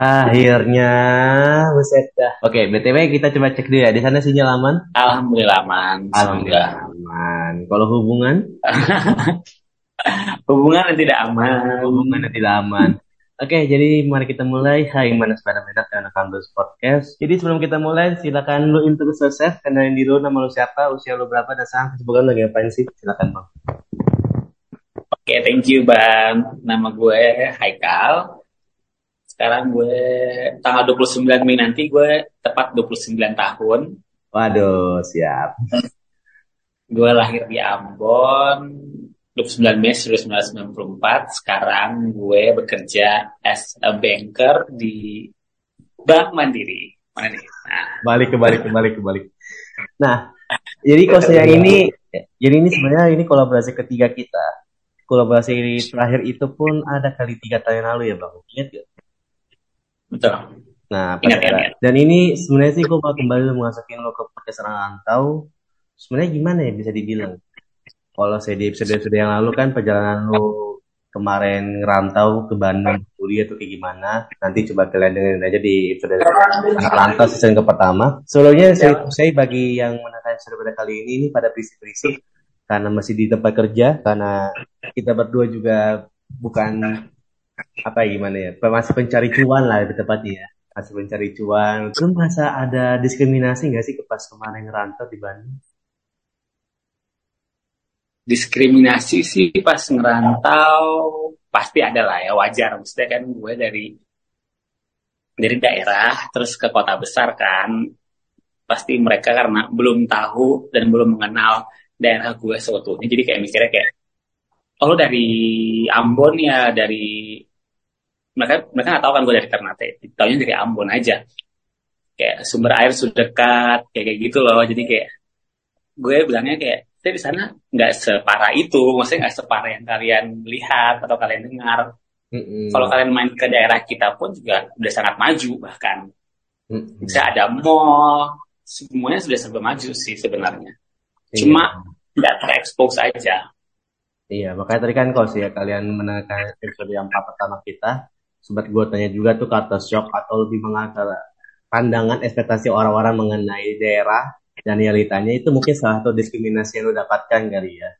Akhirnya, buset dah. Oke, BTW kita coba cek dulu ya. Di sana sinyal aman? Alhamdulillah aman. Alhamdulillah aman. Kalau hubungan? hubungan tidak aman. Hubungan tidak aman. Oke, jadi mari kita mulai. Hai, mana sepeda medak dan Kampus Podcast. Jadi sebelum kita mulai, silakan lu introduce yourself, kenalin diri lu, nama lu siapa, usia lu berapa, dan sekarang kesibukan lagi ngapain sih? Silakan bang. Oke, okay, thank you bang. Nama gue Haikal sekarang gue tanggal 29 Mei nanti gue tepat 29 tahun. Waduh, siap. gue lahir di Ambon 29 Mei 1994. Sekarang gue bekerja as a banker di Bank Mandiri. Mana nih? Nah. Balik ke balik ke balik ke balik. Nah, jadi kalau saya ini jadi ini sebenarnya ini kolaborasi ketiga kita. Kolaborasi terakhir itu pun ada kali tiga tahun lalu ya bang. Ingat gak? Betul. Nah, ingat, ingat. dan ini sebenarnya sih gue kembali mengasuhin lo ke podcast rantau. Sebenarnya gimana ya bisa dibilang? Kalau saya di episode-episode yang lalu kan perjalanan lo kemarin ngerantau ke Bandung kuliah tuh kayak gimana? Nanti coba kalian dengerin aja di episode rantau season ke pertama. Sebelumnya saya, saya bagi yang menonton episode pada kali ini ini pada berisik-berisik karena masih di tempat kerja karena kita berdua juga bukan apa gimana ya? Masih pencari cuan lah lebih tepatnya ya. Masih pencari cuan. Lu merasa ada diskriminasi nggak sih pas kemarin ngerantau di Bandung? Diskriminasi sih pas ngerantau pasti ada lah ya wajar. Maksudnya kan gue dari dari daerah terus ke kota besar kan. Pasti mereka karena belum tahu dan belum mengenal daerah gue seutuhnya. Jadi kayak mikirnya kayak oh dari Ambon ya dari mereka mereka nggak tahu kan gue dari Ternate. Tahunya dari Ambon aja. Kayak sumber air sudah dekat kayak kayak gitu loh. Jadi kayak gue bilangnya kayak saya di sana nggak separah itu. Maksudnya nggak separah yang kalian lihat atau kalian dengar. Mm-hmm. kalau kalian main ke daerah kita pun juga udah sangat maju bahkan. Mm-hmm. bisa ada mall semuanya sudah serba maju sih sebenarnya. Iya. cuma nggak terekspos aja. Iya, makanya tadi kan kalau sih ya kalian menekan episode yang pertama kita, sempat gue tanya juga tuh kata shock atau lebih mengakar pandangan ekspektasi orang-orang mengenai daerah dan realitanya itu mungkin salah satu diskriminasi yang lo dapatkan kali ya.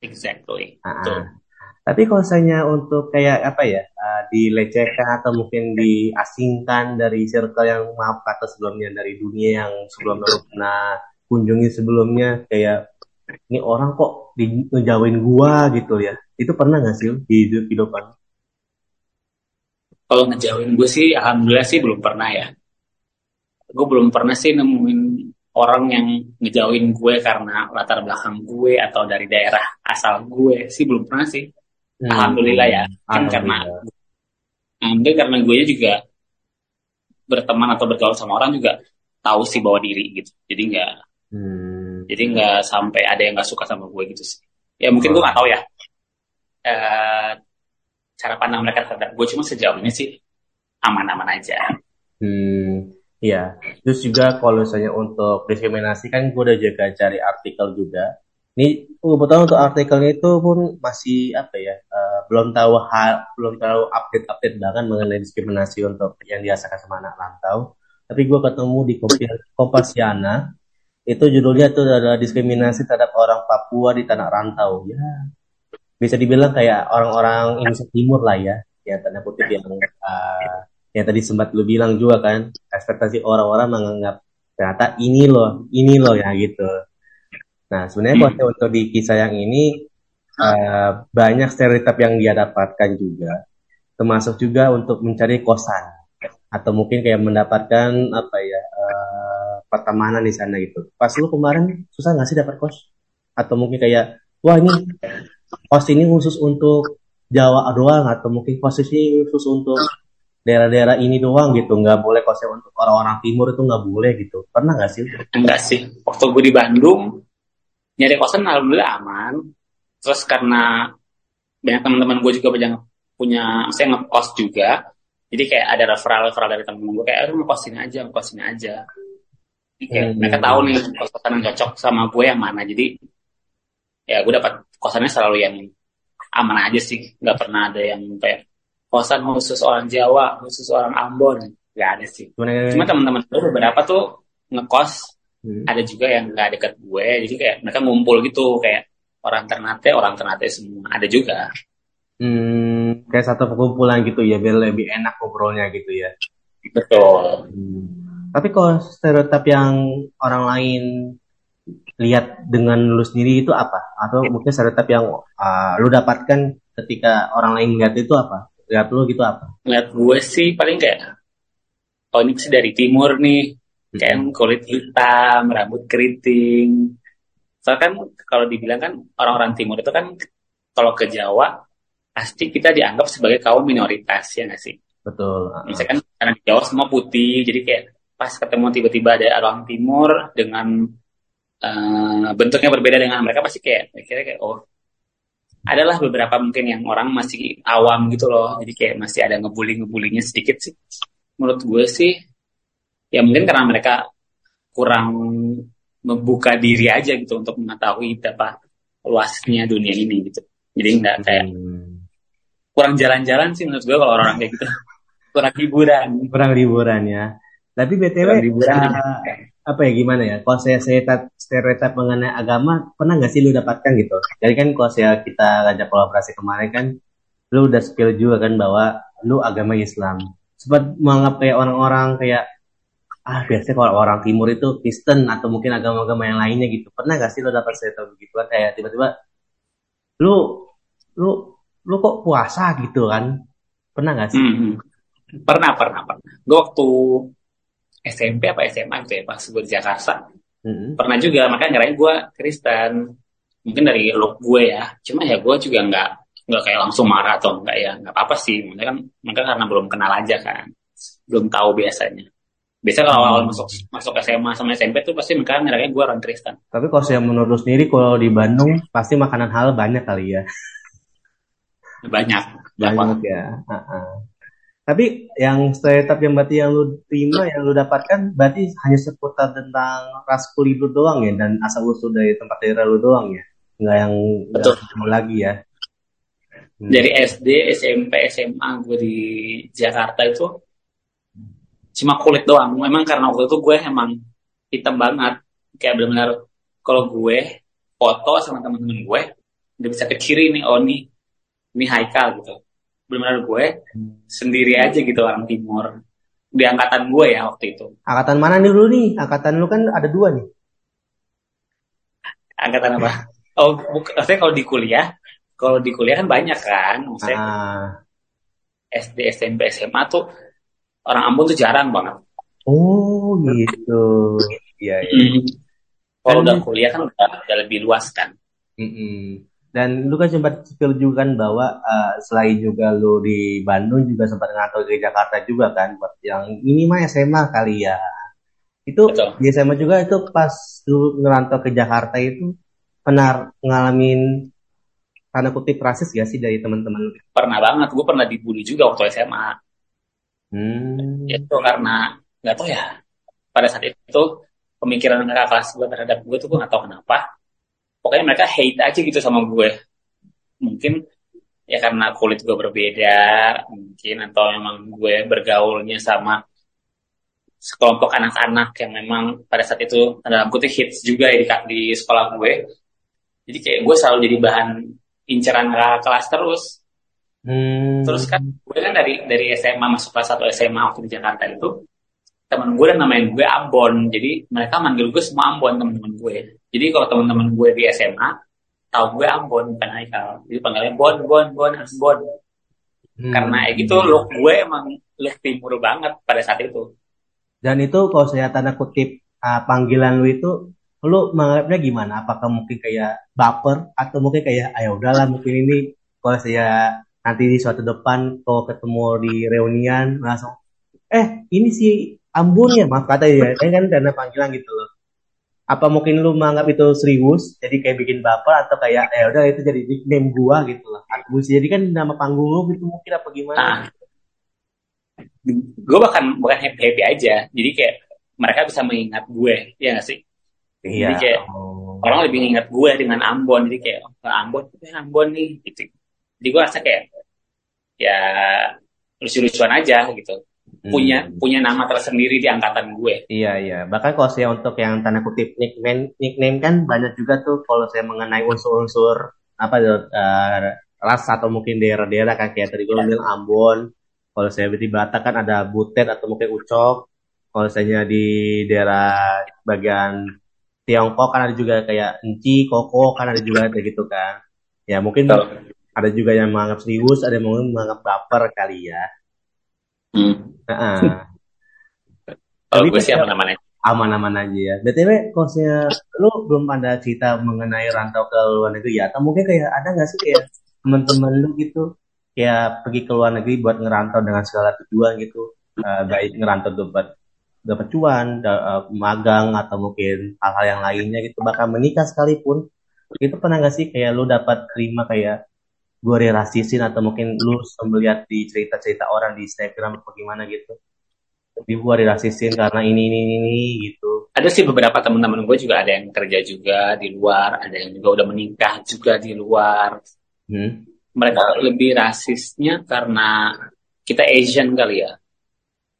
Exactly. Nah, tapi kalau misalnya untuk kayak apa ya uh, dilecehkan atau mungkin diasingkan dari circle yang maaf kata sebelumnya dari dunia yang sebelumnya lo pernah kunjungi sebelumnya kayak ini orang kok di, ngejauhin gua gitu ya itu pernah gak sih di hidup hidupan kalau ngejauhin gue sih alhamdulillah sih belum pernah ya. Gue belum pernah sih nemuin orang yang ngejauhin gue karena latar belakang gue atau dari daerah asal gue sih belum pernah sih. Hmm. alhamdulillah ya. Kan karena mungkin karena gue juga berteman atau bergaul sama orang juga tahu sih bawa diri gitu. Jadi nggak hmm. jadi nggak sampai ada yang nggak suka sama gue gitu sih. Ya mungkin gue nggak tahu ya. Uh, cara pandang mereka terhadap gue cuma sejauh ini sih aman-aman aja. Hmm, iya. Terus juga kalau misalnya untuk diskriminasi kan gue udah juga cari artikel juga. Ini kebetulan untuk artikelnya itu pun masih apa ya, uh, belum tahu hal, belum tahu update-update banget mengenai diskriminasi untuk yang dirasakan sama anak rantau. Tapi gue ketemu di Kompasiana, itu judulnya itu adalah diskriminasi terhadap orang Papua di tanah rantau. Ya, bisa dibilang kayak orang-orang Indonesia Timur lah ya, yang tanda kutip yang uh, yang tadi sempat lu bilang juga kan, ekspektasi orang-orang menganggap ternyata ini loh, ini loh ya gitu. Nah sebenarnya hmm. untuk di kisah yang ini uh, banyak stereotip yang dia dapatkan juga, termasuk juga untuk mencari kosan atau mungkin kayak mendapatkan apa ya uh, pertemanan di sana gitu. Pas lu kemarin susah nggak sih dapat kos? Atau mungkin kayak wah ini kos ini khusus untuk Jawa doang atau mungkin kos ini khusus untuk daerah-daerah ini doang gitu. Nggak boleh kosnya untuk orang-orang timur itu nggak boleh gitu. Pernah nggak sih? Enggak sih. Waktu gue di Bandung nyari kosan alhamdulillah aman. Terus karena banyak teman-teman gue juga banyak punya saya ngekos juga. Jadi kayak ada referral referral dari temen gue kayak lu mau kos aja mau kos aja. Jadi kayak hmm. mereka tahu nih kosan yang cocok sama gue yang mana. Jadi ya gue dapat kosannya selalu yang aman aja sih nggak pernah ada yang kayak kosan khusus orang Jawa, khusus orang Ambon. Gak ada sih. Cuma teman-teman gue beberapa tuh ngekos, Hmm. ada juga yang gak deket gue. Jadi kayak mereka ngumpul gitu, kayak orang Ternate, orang Ternate semua. Ada juga. Hmm, kayak satu perkumpulan gitu ya, biar lebih enak ngobrolnya gitu ya. Betul. Hmm. Tapi kalau stereotip yang orang lain lihat dengan lu sendiri itu apa? Atau mungkin stereotip yang uh, lu dapatkan ketika orang lain lihat itu apa? Lihat lu gitu apa? Ngeliat gue sih paling kayak, oh ini pasti dari timur nih. Kayak kulit hitam, rambut keriting. Soalnya kan kalau dibilang kan orang-orang timur itu kan kalau ke Jawa pasti kita dianggap sebagai kaum minoritas ya nggak sih? Betul. Uh, Misalkan karena di Jawa semua putih, jadi kayak pas ketemu tiba-tiba ada orang timur dengan eh, bentuknya berbeda dengan mereka pasti kayak kira kayak oh adalah beberapa mungkin yang orang masih awam gitu loh, jadi kayak masih ada ngebully-ngebulinya sedikit sih. Menurut gue sih ya mungkin karena mereka kurang membuka diri aja gitu untuk mengetahui betapa luasnya dunia ini gitu. Jadi nggak kayak hmm. kurang jalan-jalan sih menurut gue kalau orang kayak gitu. kurang hiburan. kurang liburan ya. Tapi BTW Kurang hiburan. uh, apa ya gimana ya? Kalau saya stereotip, stereotip mengenai agama pernah nggak sih lu dapatkan gitu? Jadi kan kalau saya kita ngajak kolaborasi kemarin kan lu udah spill juga kan bahwa lu agama Islam. Sempat menganggap kayak orang-orang kayak ah biasanya kalau orang timur itu Kristen atau mungkin agama-agama yang lainnya gitu. Pernah nggak sih lu dapat stereotip begitu kan kayak tiba-tiba lu lu lu kok puasa gitu kan? Pernah nggak sih? Hmm, hmm. Pernah, pernah, pernah. Gue waktu SMP apa SMA gitu ya, pas gue di Jakarta. Mm-mm. Pernah juga, makanya ngerain gue Kristen. Mungkin dari look gue ya. Cuma ya gue juga nggak nggak kayak langsung marah atau enggak ya. Nggak apa-apa sih. Maksudnya kan mereka karena belum kenal aja kan. Belum tahu biasanya. Biasanya kalau awal masuk masuk SMA sama SMP tuh pasti mereka ngirain gue orang Kristen. Tapi kalau saya menurut lu sendiri kalau di Bandung pasti makanan halal banyak kali ya. Banyak. Banyak ya. Tapi yang stereotip yang berarti yang lu terima, yang lu dapatkan berarti hanya seputar tentang ras kulit lu doang ya dan asal usul dari tempat daerah lu doang ya. Enggak yang nggak Betul. ketemu lagi ya. Hmm. Dari SD, SMP, SMA gue di Jakarta itu cuma kulit doang. Memang karena waktu itu gue emang hitam banget. Kayak benar-benar kalau gue foto sama temen-temen gue udah bisa ke kiri nih, oh nih, ini Haikal gitu. Benar-benar gue sendiri aja gitu orang timur. Di angkatan gue ya waktu itu. Angkatan mana nih lu nih? Angkatan lu kan ada dua nih. Angkatan apa? Oh, bukan. Maksudnya kalau di kuliah, kalau di kuliah kan banyak kan. Maksudnya Ah. SD, SMP, SMA tuh orang Ambon tuh jarang banget. Oh gitu. Iya. iya. Mm. Kalau udah kuliah kan udah, udah lebih luas kan. Mm-mm. Dan lu kan sempat spill juga kan bahwa uh, selain juga lu di Bandung juga sempat ngantau ke Jakarta juga kan buat yang ini mah SMA kali ya. Itu Betul. di SMA juga itu pas lu ngerantau ke Jakarta itu pernah ngalamin tanda kutip rasis gak sih dari teman-teman? Pernah banget, gue pernah dibully juga waktu SMA. Hmm. Itu karena nggak tahu ya. Pada saat itu pemikiran kakak kelas gue terhadap gue tuh gue nggak tahu kenapa. Pokoknya mereka hate aja gitu sama gue. Mungkin ya karena kulit gue berbeda, mungkin atau memang gue bergaulnya sama sekelompok anak-anak yang memang pada saat itu dalam kutip hits juga ya di, di sekolah gue. Jadi kayak gue selalu jadi bahan inceran kakak kelas terus. Hmm. Terus kan gue kan dari dari SMA masuk kelas 1 SMA waktu di Jakarta itu teman gue dan namain gue Ambon. Jadi mereka manggil gue semua Ambon teman-teman gue. Jadi kalau teman-teman gue di SMA tahu gue Ambon bukan Haikal. Jadi panggilnya Bon, Bon, Bon, harus Bon. Hmm. Karena ya gitu look gue emang look timur banget pada saat itu. Dan itu kalau saya tanda kutip uh, panggilan lu itu lu menganggapnya gimana? Apakah mungkin kayak baper atau mungkin kayak ayo udahlah mungkin ini kalau saya nanti di suatu depan kalau ketemu di reunian langsung eh ini si Ambon ya maaf kata ya ini kan dana panggilan gitu loh. Apa mungkin lu menganggap itu serius jadi kayak bikin baper atau kayak eh udah itu jadi nickname gua gitu loh. Bisa jadi kan nama panggung lu gitu mungkin apa gimana? Nah, gue bahkan bukan happy happy aja. Jadi kayak mereka bisa mengingat gue, ya nggak sih? Iya. Jadi kayak Oh. orang lebih ingat gue dengan Ambon jadi kayak oh, Ambon itu Ambon nih gitu jadi gue rasa kayak ya lucu-lucuan aja gitu punya hmm. punya nama tersendiri di angkatan gue. Iya iya. Bahkan kalau saya untuk yang tanda kutip nickname nickname kan banyak juga tuh kalau saya mengenai unsur-unsur apa uh, ras atau mungkin daerah-daerah kan kayak tadi gue ya. bilang Ambon. Kalau saya di Batak kan ada Butet atau mungkin Ucok. Kalau saya di daerah bagian Tiongkok kan ada juga kayak Enci, Koko kan ada juga kayak gitu kan. Ya mungkin oh. ada juga yang menganggap serius, ada yang menganggap baper kali ya. Hmm. Uh, Kalau gue sih aman-aman aja. Aman-aman aja ya. BTW, kosnya lu belum ada cerita mengenai rantau ke luar negeri ya? Atau mungkin kayak ada nggak sih kayak teman-teman lu gitu kayak pergi ke luar negeri buat ngerantau dengan segala tujuan gitu, uh, baik ngerantau dapat dapat cuan, uh, magang atau mungkin hal-hal yang lainnya gitu, bahkan menikah sekalipun itu pernah nggak sih kayak lu dapat terima kayak gue relasisin atau mungkin lu melihat di cerita-cerita orang di Instagram atau gimana gitu. Di gue relasisin karena ini ini ini gitu. Ada sih beberapa teman-teman gue juga ada yang kerja juga di luar ada yang juga udah menikah juga di luar. Hmm. mereka lebih rasisnya karena kita Asian kali ya.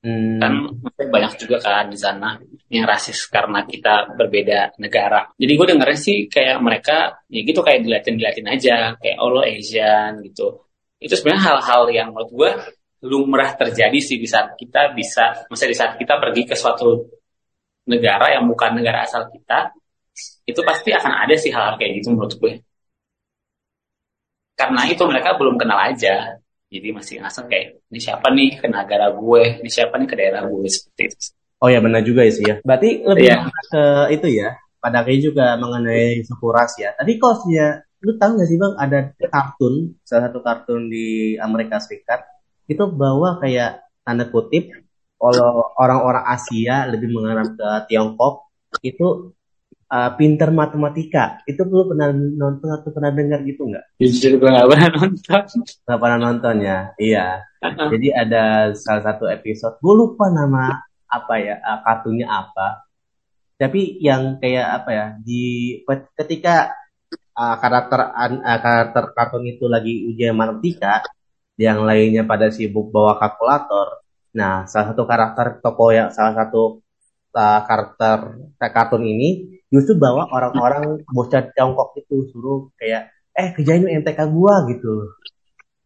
Hmm. Kan banyak juga kan di sana yang rasis karena kita berbeda negara. Jadi gue dengernya sih kayak mereka ya gitu kayak dilatin-dilatin aja kayak oh lo Asian gitu. Itu sebenarnya hal-hal yang menurut gue lumrah terjadi sih di saat kita bisa, misalnya di saat kita pergi ke suatu negara yang bukan negara asal kita, itu pasti akan ada sih hal-hal kayak gitu menurut gue. Karena itu mereka belum kenal aja jadi masih ngasal kayak ini siapa nih ke negara gue ini siapa nih ke daerah gue seperti itu oh ya benar juga sih ya berarti lebih yeah. ke itu ya pada kayak juga mengenai suku ras ya tadi kok ya lu tahu gak sih bang ada kartun salah satu kartun di Amerika Serikat itu bawa kayak tanda kutip kalau orang-orang Asia lebih mengarah ke Tiongkok itu uh, pinter matematika. Itu lu pernah nonton atau pernah dengar gitu nggak? Jujur gue nggak pernah nonton. Nggak pernah nonton ya? Iya. Jadi ada salah satu episode, gue lupa nama apa ya, uh, kartunya apa. Tapi yang kayak apa ya, di ketika uh, karakter uh, karakter kartun itu lagi ujian matematika, yang lainnya pada sibuk bawa kalkulator. Nah, salah satu karakter toko yang salah satu uh, karakter kartun ini justru bawa orang-orang bocah Tiongkok itu suruh kayak eh kerjain MTK gua gitu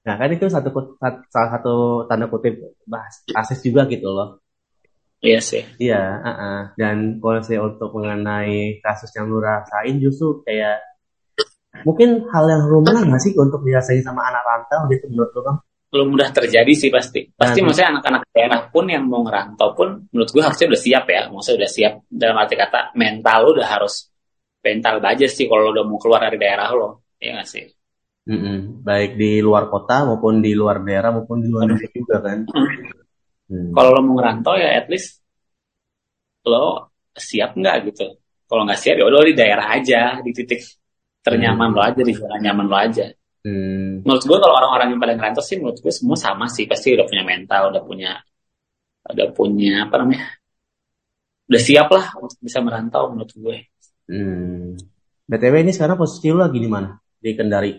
nah kan itu satu salah satu tanda kutip bahas asis juga gitu loh iya sih iya uh -uh. dan kalau saya untuk mengenai kasus yang lu rasain justru kayak mungkin hal yang rumah nggak sih untuk dirasain sama anak rantau gitu menurut lu bang belum mudah terjadi sih pasti. Pasti nah, maksudnya anak-anak daerah pun yang mau ngerantau pun menurut gue harusnya udah siap ya. Maksudnya udah siap dalam arti kata mental lo udah harus mental baja sih kalau udah mau keluar dari daerah lo. Ya gak sih? Mm -mm. Baik di luar kota maupun di luar daerah maupun di luar negeri juga kan. Hmm. Kalau lo mau ngerantau ya at least lo siap nggak gitu. Kalau nggak siap ya udah di daerah aja di titik ternyaman hmm. lo aja di zona nyaman lo aja. Hmm. Menurut gue kalau orang-orang yang pada ngerantau sih menurut gue semua sama sih pasti udah punya mental, udah punya udah punya apa namanya, udah siap lah untuk bisa merantau menurut gue. Hmm. btw ini sekarang posisi lu lagi di mana di Kendari?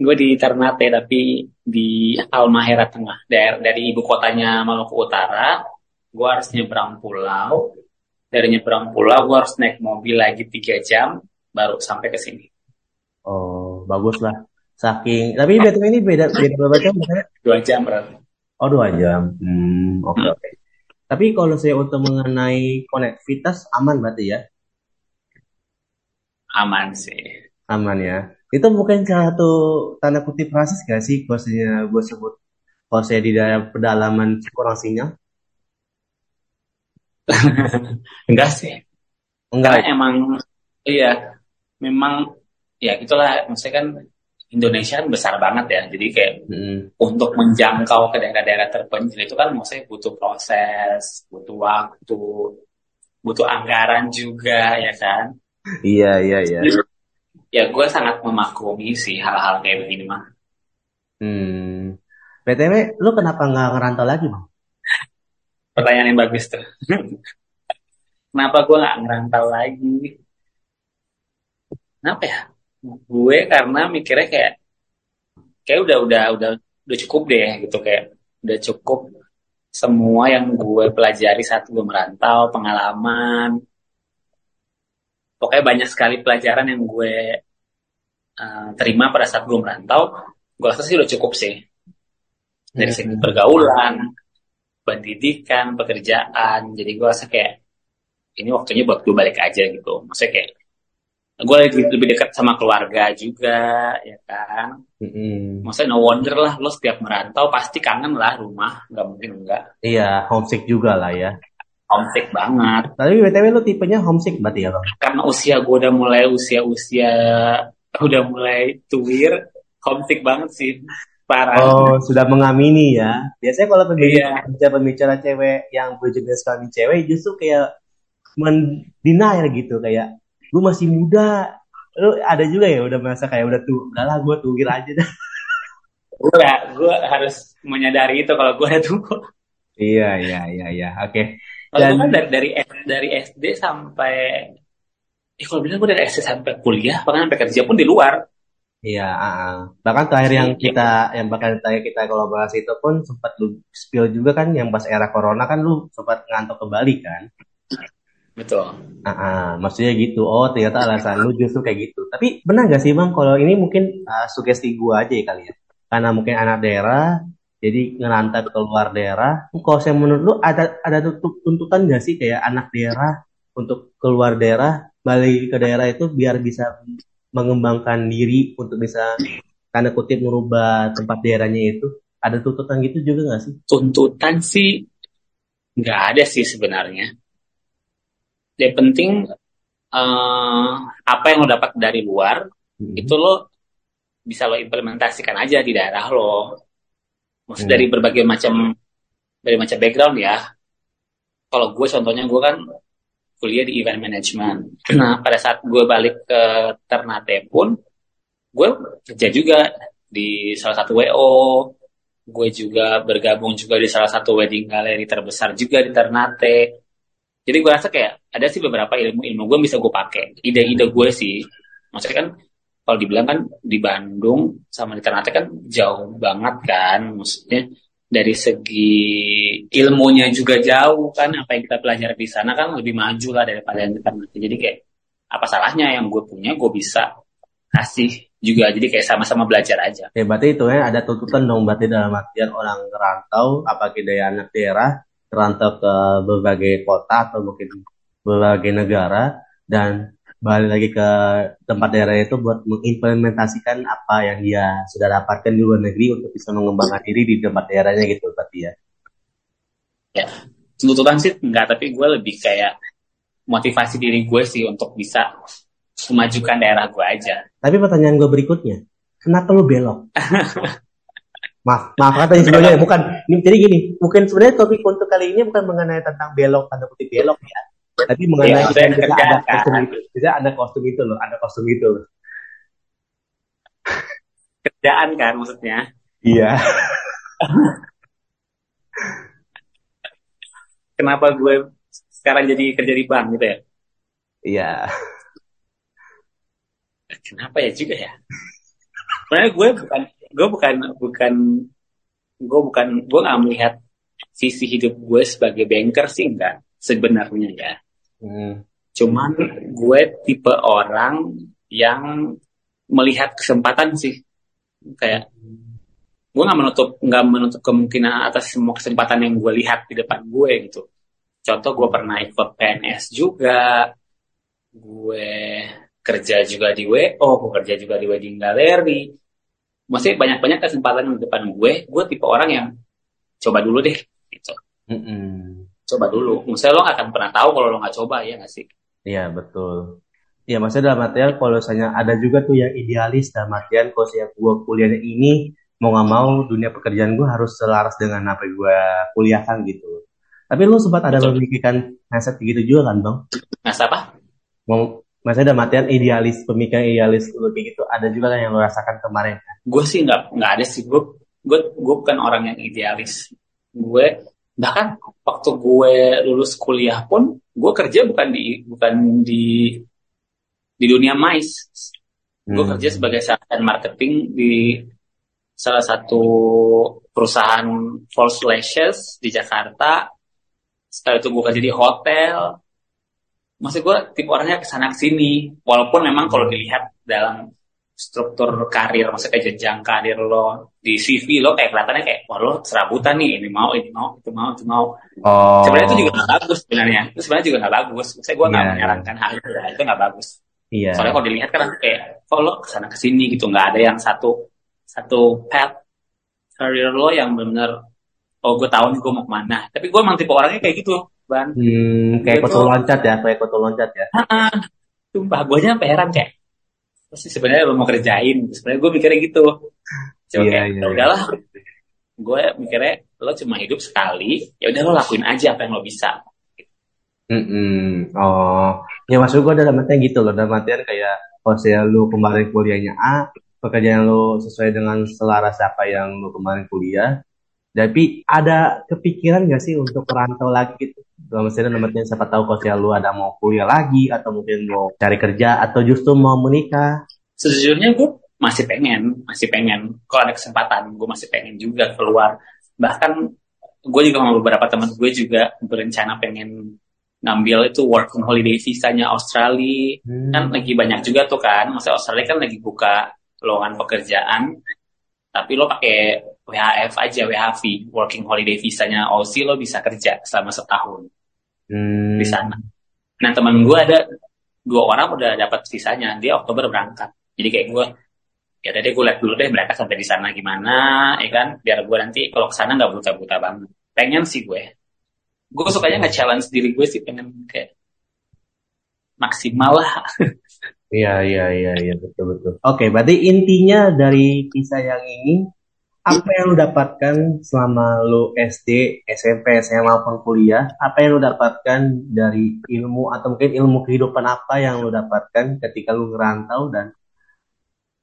Gue di Ternate tapi di Almahera Tengah, dari, dari ibu kotanya Maluku Utara. Gue harus nyebrang pulau. Dari nyebrang pulau gue harus naik mobil lagi tiga jam baru sampai ke sini. Oh, bagus lah. Saking, tapi BTW ini beda beda berapa jam? Dua jam berarti. Oh, dua jam. Hmm, oke okay, oke. Okay. Tapi kalau saya untuk mengenai konektivitas aman berarti ya? Aman sih. Aman ya. Itu salah satu tanda kutip rasis gak sih kalau gue sebut saya di dalam pedalaman kurang sinyal? Enggak sih. Enggak. Karena emang iya, memang ya itulah maksudnya kan Indonesia kan besar banget ya jadi kayak hmm. untuk menjangkau ke daerah-daerah terpencil itu kan maksudnya butuh proses butuh waktu butuh anggaran juga ya kan iya iya iya ya gue sangat memaklumi sih hal-hal kayak begini mah hmm. Btw lu kenapa nggak ngerantau lagi bang pertanyaan yang bagus tuh. Kenapa gue nggak ngerantau lagi? Kenapa ya? Gue karena mikirnya kayak kayak udah udah udah udah cukup deh gitu. Kayak udah cukup semua yang gue pelajari saat gue merantau pengalaman pokoknya banyak sekali pelajaran yang gue uh, terima pada saat gue merantau. Gue rasa sih udah cukup sih. Dari segi Hmm. pergaulan pendidikan pekerjaan. Jadi gue rasa kayak ini waktunya buat gue balik aja gitu. Maksudnya kayak gue lebih, lebih dekat sama keluarga juga ya kan? Mm-mm. maksudnya no wonder lah lo setiap merantau pasti kangen lah rumah. Nggak mungkin enggak. Iya, homesick juga lah ya. Homesick banget Tapi BTW lu tipenya homesick berarti ya bang? karena usia gue udah mulai usia usia udah mulai tuir homesick banget sih parah Oh, sudah mengamini ya. Biasanya kalau Iya. pembicara pembicara cewek yang berjenis kelamin cewek justru kayak mendenial gitu kayak gue masih muda. Lu ada juga ya udah merasa kayak udah tuh, udahlah gue tuir aja dah. gue gue harus menyadari itu kalau gue udah tua Iya, iya, iya, iya. Oke. kalau Dan- gue kan dari dari dari SD sampai eh kalau bilang gue dari SD sampai kuliah bahkan sampai kerja pun di luar Iya, ah. bahkan terakhir yang Iya. kita, yang bahkan terakhir kita kolaborasi itu pun sempat lu spill juga kan, yang pas era corona kan lu sempat ngantuk ke Bali kan? betul Ah, ah. maksudnya gitu. Oh, ternyata alasan lu justru kayak gitu. Tapi benar gak sih bang, kalau ini mungkin ah, sugesti gua aja ya kali ya? Karena mungkin anak daerah, jadi ngerantau ke luar daerah. Kalau saya menurut lu ada ada tuntut- tuntutan gak sih kayak anak daerah untuk keluar daerah, balik ke daerah itu biar bisa mengembangkan diri untuk bisa tanda kutip merubah tempat daerahnya itu? Ada tuntutan gitu juga gak sih? tuntutan sih nggak ada sih sebenarnya. Yang penting eh, apa yang lo dapat dari luar Hmm. itu lo bisa lo implementasikan aja di daerah lo. Maksud Hmm. dari berbagai macam dari macam background ya. Kalau gue contohnya gue kan kuliah di event management. Nah pada saat gue balik ke Ternate pun gue kerja juga di salah satu WO. Gue juga bergabung juga di salah satu wedding gallery terbesar juga di Ternate. Jadi gue rasa kayak ada sih beberapa ilmu-ilmu gue bisa gue pakai. Ide-ide gue sih. Maksudnya kan kalau dibilang kan di Bandung sama di Ternate kan jauh banget kan. Maksudnya dari segi ilmunya juga jauh kan. Apa yang kita pelajari di sana kan lebih maju lah daripada yang di Ternate. Jadi kayak apa salahnya yang gue punya gue bisa kasih juga. Jadi kayak sama-sama belajar aja. Ya berarti itu ya ada tuntutan dong berarti dalam artian orang ngerantau apalagi dari anak daerah ngerantau ke berbagai kota atau mungkin berbagai negara dan balik lagi ke tempat daerah itu buat mengimplementasikan apa yang dia sudah dapatkan di luar negeri untuk bisa mengembangkan diri di tempat daerahnya gitu berarti ya. Ya, tuntutan sih enggak, tapi gue lebih kayak motivasi diri gue sih untuk bisa memajukan daerah gue aja. Tapi pertanyaan gue berikutnya, kenapa lu belok? maaf, maaf katanya sebenarnya bukan. Ini, jadi gini, mungkin sebenarnya topik untuk kali ini bukan mengenai tentang belok tanda kutip belok ya, tapi mengenai kita, maksudnya kita kerjaan, ada kan? kostum itu, kita ada kostum itu loh, ada kostum itu. loh. Kerjaan kan maksudnya. Iya. Kenapa gue sekarang jadi kerja di bank gitu ya? Iya. Kenapa ya juga ya? Sebenarnya gue bukan gue bukan bukan gue bukan gue nggak melihat sisi hidup gue sebagai banker sih enggak sebenarnya ya. Hmm. Cuman gue tipe orang yang melihat kesempatan sih. Kayak gue nggak menutup nggak menutup kemungkinan atas semua kesempatan yang gue lihat di depan gue gitu. Contoh gue pernah ikut PNS juga, gue kerja juga di WO, gue kerja juga di wedding gallery. Maksudnya banyak-banyak kesempatan di depan gue, gue tipe orang yang coba dulu deh, gitu. Mm-mm. Coba dulu. Maksudnya lo gak akan pernah tahu kalau lo nggak coba ya nggak sih? Iya betul. Iya maksudnya dalam artian kalau misalnya ada juga tuh yang idealis dalam artian kalau saya gua kuliahnya ini mau nggak mau dunia pekerjaan gue harus selaras dengan apa yang gue kuliahkan gitu. Tapi lu sempat ada memikirkan mindset gitu juga kan bang? Nah, apa? Mau maksudnya dalam artian idealis pemikiran idealis kayak gitu ada juga kan yang lu rasakan kemarin gue sih nggak nggak ada sih gue gue gue bukan orang yang idealis gue bahkan waktu gue lulus kuliah pun gue kerja bukan di bukan di di dunia mais gue Hmm. kerja sebagai sarjana marketing di salah satu perusahaan false lashes di Jakarta. Setelah itu gue kerja di hotel. Maksud gue tipe orangnya ke sana ke sini. Walaupun memang kalau dilihat dalam struktur karir, maksudnya kayak jenjang karir lo di CV lo kayak kelihatannya kayak wah lo serabutan nih ini mau ini mau itu mau itu mau. Oh. Sebenarnya itu juga nggak bagus sebenarnya. Itu sebenarnya juga nggak bagus. Saya gue nggak Iya, menyarankan hal itu, ya. itu nggak bagus. Iya. Soalnya kalau dilihat kan kayak kok lo ke sana ke sini gitu nggak ada yang satu satu path career lo yang benar oh gue tahu nih gue mau ke mana. Tapi gue emang tipe orangnya kayak gitu, ban. Hmm, kayak Itu- koto loncat ya, kayak koto loncat ya. Ah, sumpah gue aja sampai heran kayak pasti sebenarnya lo mau kerjain. Sebenarnya gue mikirnya gitu. Cuma Iya, kayak iya, "Ya udahlah. Gue mikirnya lo cuma hidup sekali, ya udah lo lakuin aja apa yang lo bisa. Mm-mm. Oh, ya maksud gue dalam artian gitu loh, dalam artian kayak kalau saya lu kemarin kuliahnya A, pekerjaan lu sesuai dengan selaras apa yang lu kemarin kuliah, tapi ada kepikiran gak sih untuk merantau lagi gitu? Artian, dalam artian siapa tahu kalau saya lu ada mau kuliah lagi, atau mungkin mau cari kerja, atau justru mau menikah. Sejujurnya gue masih pengen, masih pengen. Kalau ada kesempatan, gue masih pengen juga keluar. Bahkan gue juga sama beberapa teman gue juga berencana pengen ngambil itu working holiday visanya Australia. Hmm. Kan lagi banyak juga tuh kan, maksudnya Australia kan lagi buka lowongan pekerjaan. Tapi lo pakai WHF aja, WHV, working holiday visanya Aussie lo bisa kerja selama setahun Hmm. di sana. Nah teman gue ada dua orang udah dapat visanya, dia Oktober berangkat. Jadi kayak gue, ya deh gue lihat dulu deh berangkat sampai di sana gimana, ya kan? Biar gue nanti kalau ke sana nggak buta-buta banget. Pengen sih gue. Gue sukanya nggak challenge diri gue sih, pengen kayak maksimal lah. Iya, iya, iya, iya, betul, betul. Oke, berarti intinya dari kisah yang ini, apa yang lu dapatkan selama lu SD, SMP, SMA maupun kuliah? Apa yang lu dapatkan dari ilmu atau mungkin ilmu kehidupan apa yang lu dapatkan ketika lu ngerantau dan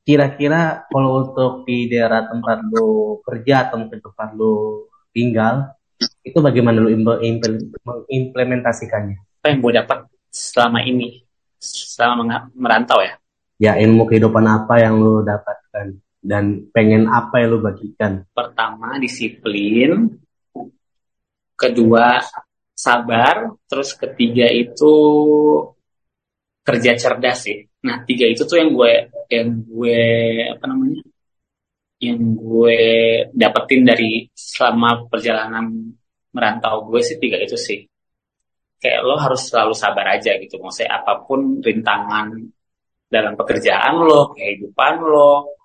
kira-kira kalau untuk di daerah tempat lu kerja atau mungkin tempat lu tinggal, itu bagaimana lu imp- imp- mengimplementasikannya? Apa yang gue dapat selama ini, selama merantau ya? Ya, ilmu kehidupan apa yang lu dapatkan dan pengen apa yang lu bagikan? Pertama disiplin, kedua sabar, terus ketiga itu kerja cerdas sih. Nah tiga itu tuh yang gue yang gue apa namanya yang gue dapetin dari selama perjalanan merantau gue sih tiga itu sih. Kayak lo harus selalu sabar aja gitu. Maksudnya apa pun rintangan dalam pekerjaan lo, kehidupan lo,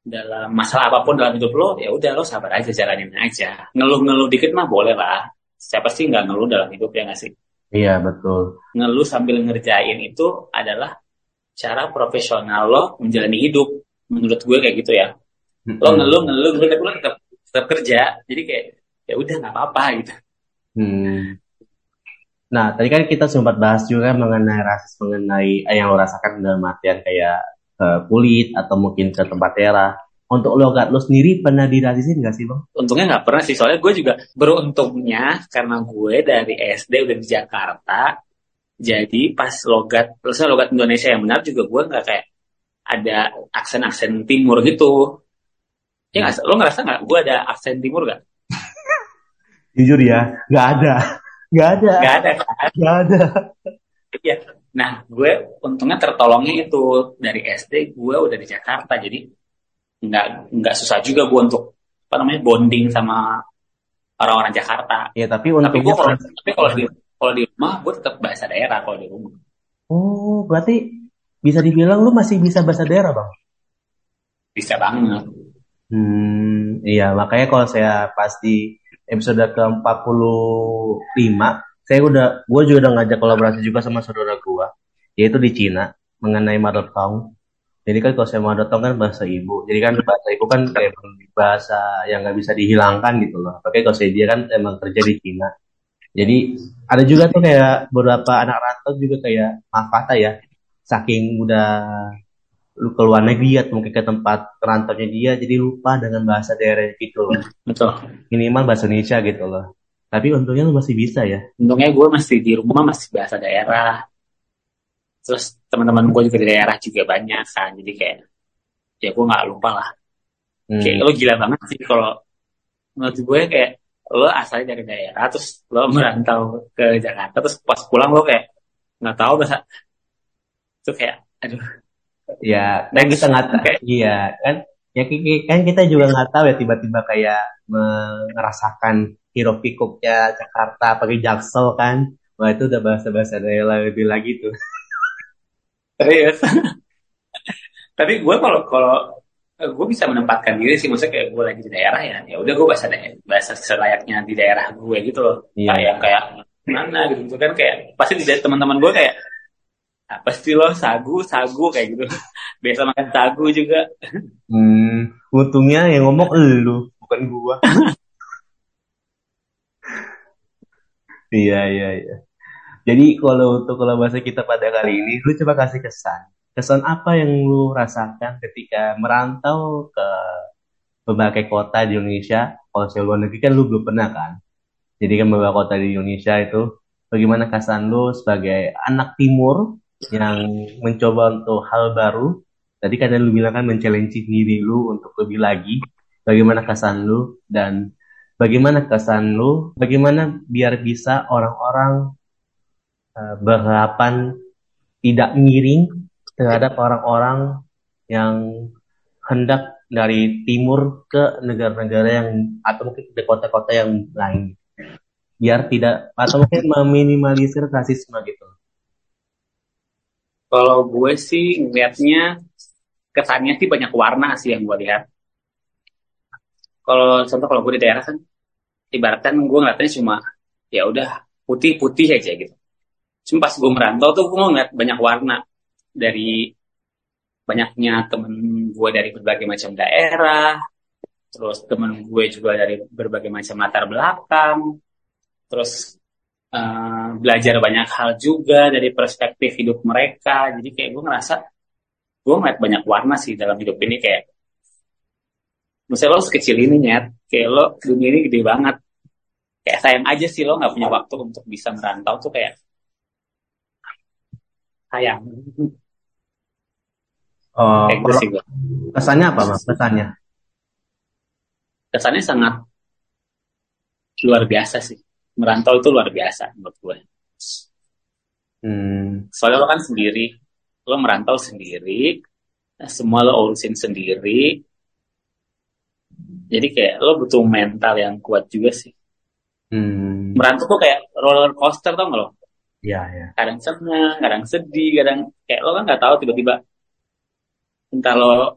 dalam masalah apa pun dalam hidup lo, ya udah lo sabar aja jalanin aja. Ngeluh-ngeluh dikit mah boleh lah. Siapa sih nggak ngeluh dalam hidup ya nggak sih? Iya, betul. Ngeluh sambil ngerjain itu adalah cara profesional lo menjalani hidup. Menurut gue kayak gitu ya. Lo ngeluh, ngeluh, ngeluh, tapi lo tetap, tetap kerja. Jadi kayak ya udah nggak apa-apa gitu. Hmm. Nah, tadi kan kita sempat bahas juga mengenai rasis, mengenai eh, yang lo rasakan dalam artian kayak ke kulit atau mungkin ke tempat daerah. Untuk logat lo sendiri pernah dirasisin nggak sih, Bang? Untungnya nggak pernah sih, soalnya gue juga beruntungnya karena gue dari SD udah di Jakarta, jadi pas logat, terusnya logat Indonesia yang benar juga gue nggak kayak ada aksen-aksen timur gitu. Ya nggak, lo ngerasa nggak gue ada aksen timur gak? Jujur ya, nggak ada. Nggak ada. Nggak ada kan? Nggak ada. Iya. Nah, gue untungnya tertolongnya itu dari SD gue udah di Jakarta, jadi nggak nggak susah juga gue untuk apa namanya bonding sama orang-orang Jakarta. Ya, tapi Tapi gue kalau tapi kalau di kalau di rumah gue tetap bahasa daerah kalau di rumah. Oh, berarti bisa dibilang lu masih bisa bahasa daerah, Bang? Bisa banget. Hmm, iya, makanya kalau saya pas di episode ke-45, saya udah, gue juga udah ngajak kolaborasi juga sama saudara gue, yaitu di Cina, mengenai mother tongue. Jadi kan kalau saya mother tongue kan bahasa ibu, jadi kan bahasa ibu kan kayak bahasa yang nggak bisa dihilangkan gitu loh. Apalagi kalau saya dia kan emang kerja di Cina. Jadi ada juga tuh kayak beberapa anak rantau juga kayak maaf kata ya, saking udah lu ke luar negeri atau mungkin ke tempat perantaunya dia jadi lupa dengan bahasa daerah gitu loh. Betul. Minimal bahasa Indonesia gitu loh. Tapi untungnya lu masih bisa ya. Untungnya gue masih di rumah masih bahasa daerah. Terus teman-teman gue juga di daerah juga banyak kan. Jadi kayak ya gue nggak lupa lah. hmm. kayak lo gila banget sih kalau menurut gue kayak lo asalnya dari daerah terus lo merantau ke Jakarta terus pas pulang lo kayak nggak tahu bahasa itu kayak aduh ya dan kita nggak tahu iya kan ya kan kita juga nggak tahu ya tiba-tiba kayak merasakan hero pikuknya Jakarta pakai jaksel kan wah itu udah bahasa-bahasa daerah lebih lagi tuh iya tapi gue kalau kalau gue bisa menempatkan diri sih maksudnya kayak gue lagi di daerah ya ya udah gue bahasa bahasa selayaknya di daerah gue gitu loh. Iya. kayak kayak mana gitu kan kayak pasti di teman-teman gue kayak apa sih lo sagu sagu kayak gitu. Biasa makan sagu juga. Hmm untungnya yang ngomong lu bukan gue iya iya iya jadi kalau untuk kalau bahasa kita pada kali ini lu coba kasih kesan kesan apa yang lu rasakan ketika merantau ke berbagai kota di Indonesia? Kalau saya luar negeri kan lu belum pernah kan? Jadi kan beberapa kota di Indonesia itu bagaimana kesan lu sebagai anak timur yang mencoba untuk hal baru? Tadi kan lu bilang kan men-challenge diri lu untuk lebih lagi. Bagaimana kesan lu dan bagaimana kesan lu? Bagaimana biar bisa orang-orang uh, berharapan tidak miring terhadap orang-orang yang hendak dari timur ke negara-negara yang atau mungkin ke kota-kota yang lain biar tidak atau mungkin meminimalisir rasisme gitu. Kalau gue sih ngeliatnya kesannya sih banyak warna sih yang gue lihat. Kalau contoh kalau gue di daerah kan ibaratkan gue ngeliatnya cuma ya udah putih-putih aja gitu. Cuma pas gue merantau tuh gue ngeliat banyak warna dari banyaknya temen gue dari berbagai macam daerah, terus temen gue juga dari berbagai macam latar belakang, terus uh, belajar banyak hal juga dari perspektif hidup mereka. Jadi kayak gue ngerasa gue ngeliat banyak warna sih dalam hidup ini kayak misalnya lo sekecil ini nyet, kayak lo dunia ini gede banget. Kayak sayang aja sih lo nggak punya waktu untuk bisa merantau tuh kayak sayang. Oh, kesannya apa mas? Kesannya? Kesannya sangat luar biasa sih. Merantau itu luar biasa menurut gue. Hmm. Soalnya lo kan sendiri, lo merantau sendiri, semua lo urusin sendiri. Jadi kayak lo butuh mental yang kuat juga sih. Hmm. Merantau tuh kayak roller coaster tau gak lo? Iya, iya. Kadang senang, kadang sedih, kadang kayak lo kan nggak tahu tiba-tiba entah lo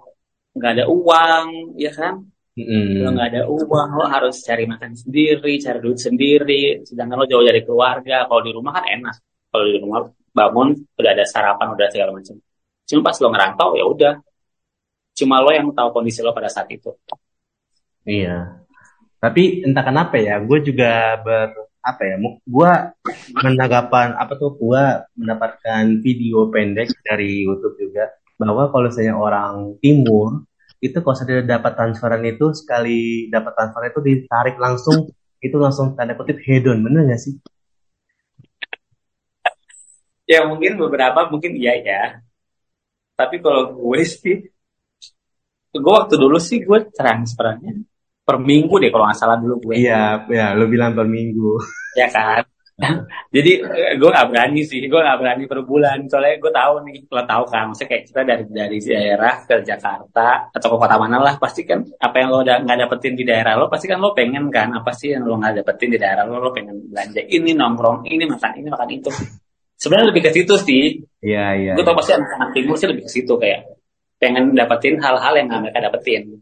nggak ada uang, ya kan? Mm. Lo nggak ada uang, lo harus cari makan sendiri, cari duit sendiri. Sedangkan lo jauh dari keluarga. Kalau di rumah kan enak. Kalau di rumah bangun udah ada sarapan, udah segala macam. Cuma pas lo ngerantau ya udah. Cuma lo yang tahu kondisi lo pada saat itu. Iya. Tapi entah kenapa ya, gue juga ber apa ya gue menanggapan apa tuh gue mendapatkan video pendek dari YouTube juga bahwa kalau misalnya orang timur itu kalau sudah dapat transferan itu sekali dapat transferan itu ditarik langsung itu langsung tanda kutip hedon bener gak sih? Ya mungkin beberapa mungkin iya ya. Tapi kalau gue sih, gue waktu dulu sih gue transferannya per minggu deh kalau nggak salah dulu gue. Iya, ya, lo bilang per minggu. ya kan. Jadi gue nggak berani sih, gue nggak berani per bulan. Soalnya gue tahu nih, lo tahu kan, maksudnya kayak kita dari dari daerah ke Jakarta atau ke kota mana lah, pasti kan apa yang lo udah nggak dapetin di daerah lo, pasti kan lo pengen kan apa sih yang lo nggak dapetin di daerah lo, lo pengen belanja ini nongkrong ini makan ini makan itu. Sebenarnya lebih ke situ sih. Iya iya. Gue tau pasti anak-anak timur sih lebih ke situ kayak pengen dapetin hal-hal yang nggak mereka dapetin.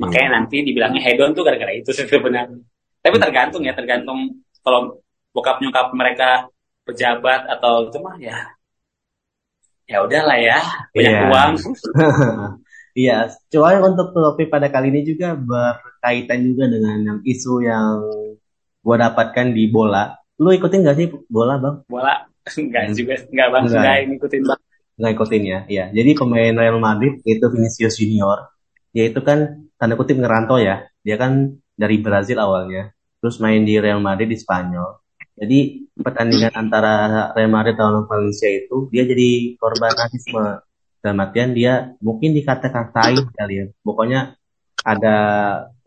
Makanya hmm. nanti dibilangnya hedon tuh gara-gara itu sebenarnya. Tapi tergantung ya, tergantung kalau bokap nyokap mereka pejabat atau itu mah ya ya udahlah ya banyak yeah. uang. Iya, coba untuk topik pada kali ini juga berkaitan juga dengan yang isu yang gue dapatkan di bola. Lu ikutin gak sih bola bang? Bola enggak hmm. juga, enggak bang, enggak, enggak ikutin bang. Enggak ikutin ya, iya. Jadi pemain Real Madrid itu Vinicius Junior, dia itu kan tanda kutip ngerantau ya. Dia kan dari Brazil awalnya, terus main di Real Madrid di Spanyol. Jadi pertandingan antara Real Madrid lawan Valencia itu dia jadi korban rasisme. Dalam artian dia mungkin dikata-katain kali ya. Pokoknya ada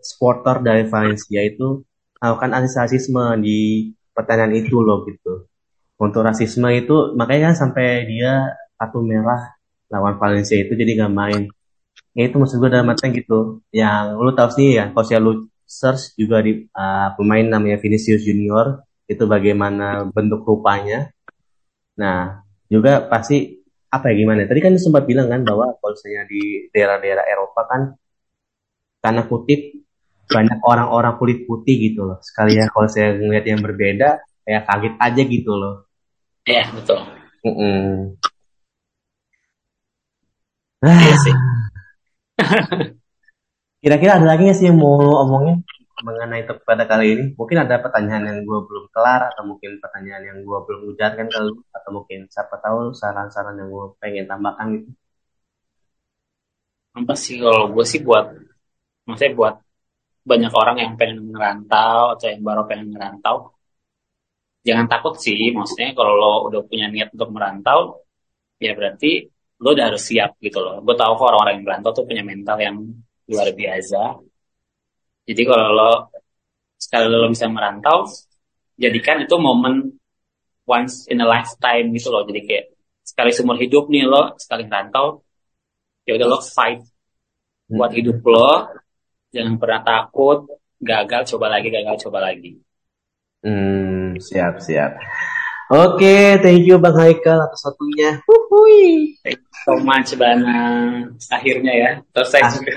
supporter dari Valencia itu melakukan anti-rasisme di pertandingan itu loh gitu. Untuk rasisme itu makanya kan sampai dia kartu merah lawan Valencia itu jadi nggak main. Ya itu maksud gue dalam artian gitu. Yang lu tahu sih ya, kalau lu search juga di uh, pemain namanya Vinicius Junior itu bagaimana bentuk rupanya. Nah, juga pasti apa ya gimana? Tadi kan sempat bilang kan bahwa kalau misalnya di daerah-daerah Eropa kan karena kutip banyak orang-orang kulit putih gitu loh. Sekali ya kalau saya ngeliat yang berbeda, kayak kaget aja gitu loh. Iya, betul. Mm -mm. Iya sih. Kira-kira ada lagi nggak sih yang mau omongin mengenai pada kali ini? Mungkin ada pertanyaan yang gue belum kelar atau mungkin pertanyaan yang gue belum ujarkan ke lu atau mungkin siapa tahu saran-saran yang gue pengen tambahkan gitu. Apa sih kalau gue sih buat maksudnya buat banyak orang yang pengen ngerantau atau yang baru pengen ngerantau jangan takut sih maksudnya kalau lo udah punya niat untuk merantau ya berarti lo udah harus siap gitu loh. Gue tahu kok orang-orang yang merantau tuh punya mental yang luar biasa. Jadi kalau lo sekali lo bisa merantau jadikan itu momen once in a lifetime gitu loh. Jadi kayak sekali seumur hidup nih lo sekali merantau ya udah lo fight buat hmm. hidup lo. Jangan pernah takut gagal coba lagi gagal coba lagi. Hmm siap siap oke okay, thank you bang Haikal atas waktunya Huhui. thank you so much Bana akhirnya ya selesai ah. juga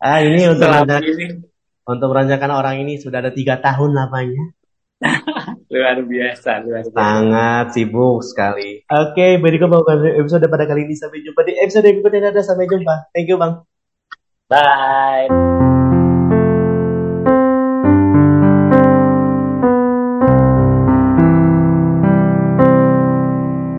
ah ini untuk ini. untuk meranjakan orang ini sudah ada tiga tahun lamanya luar biasa, luar biasa. Sangat sibuk sekali. Oke, okay, berikut episode pada kali ini. Sampai jumpa di episode berikutnya. Sampai jumpa. Thank you, Bang. Bye.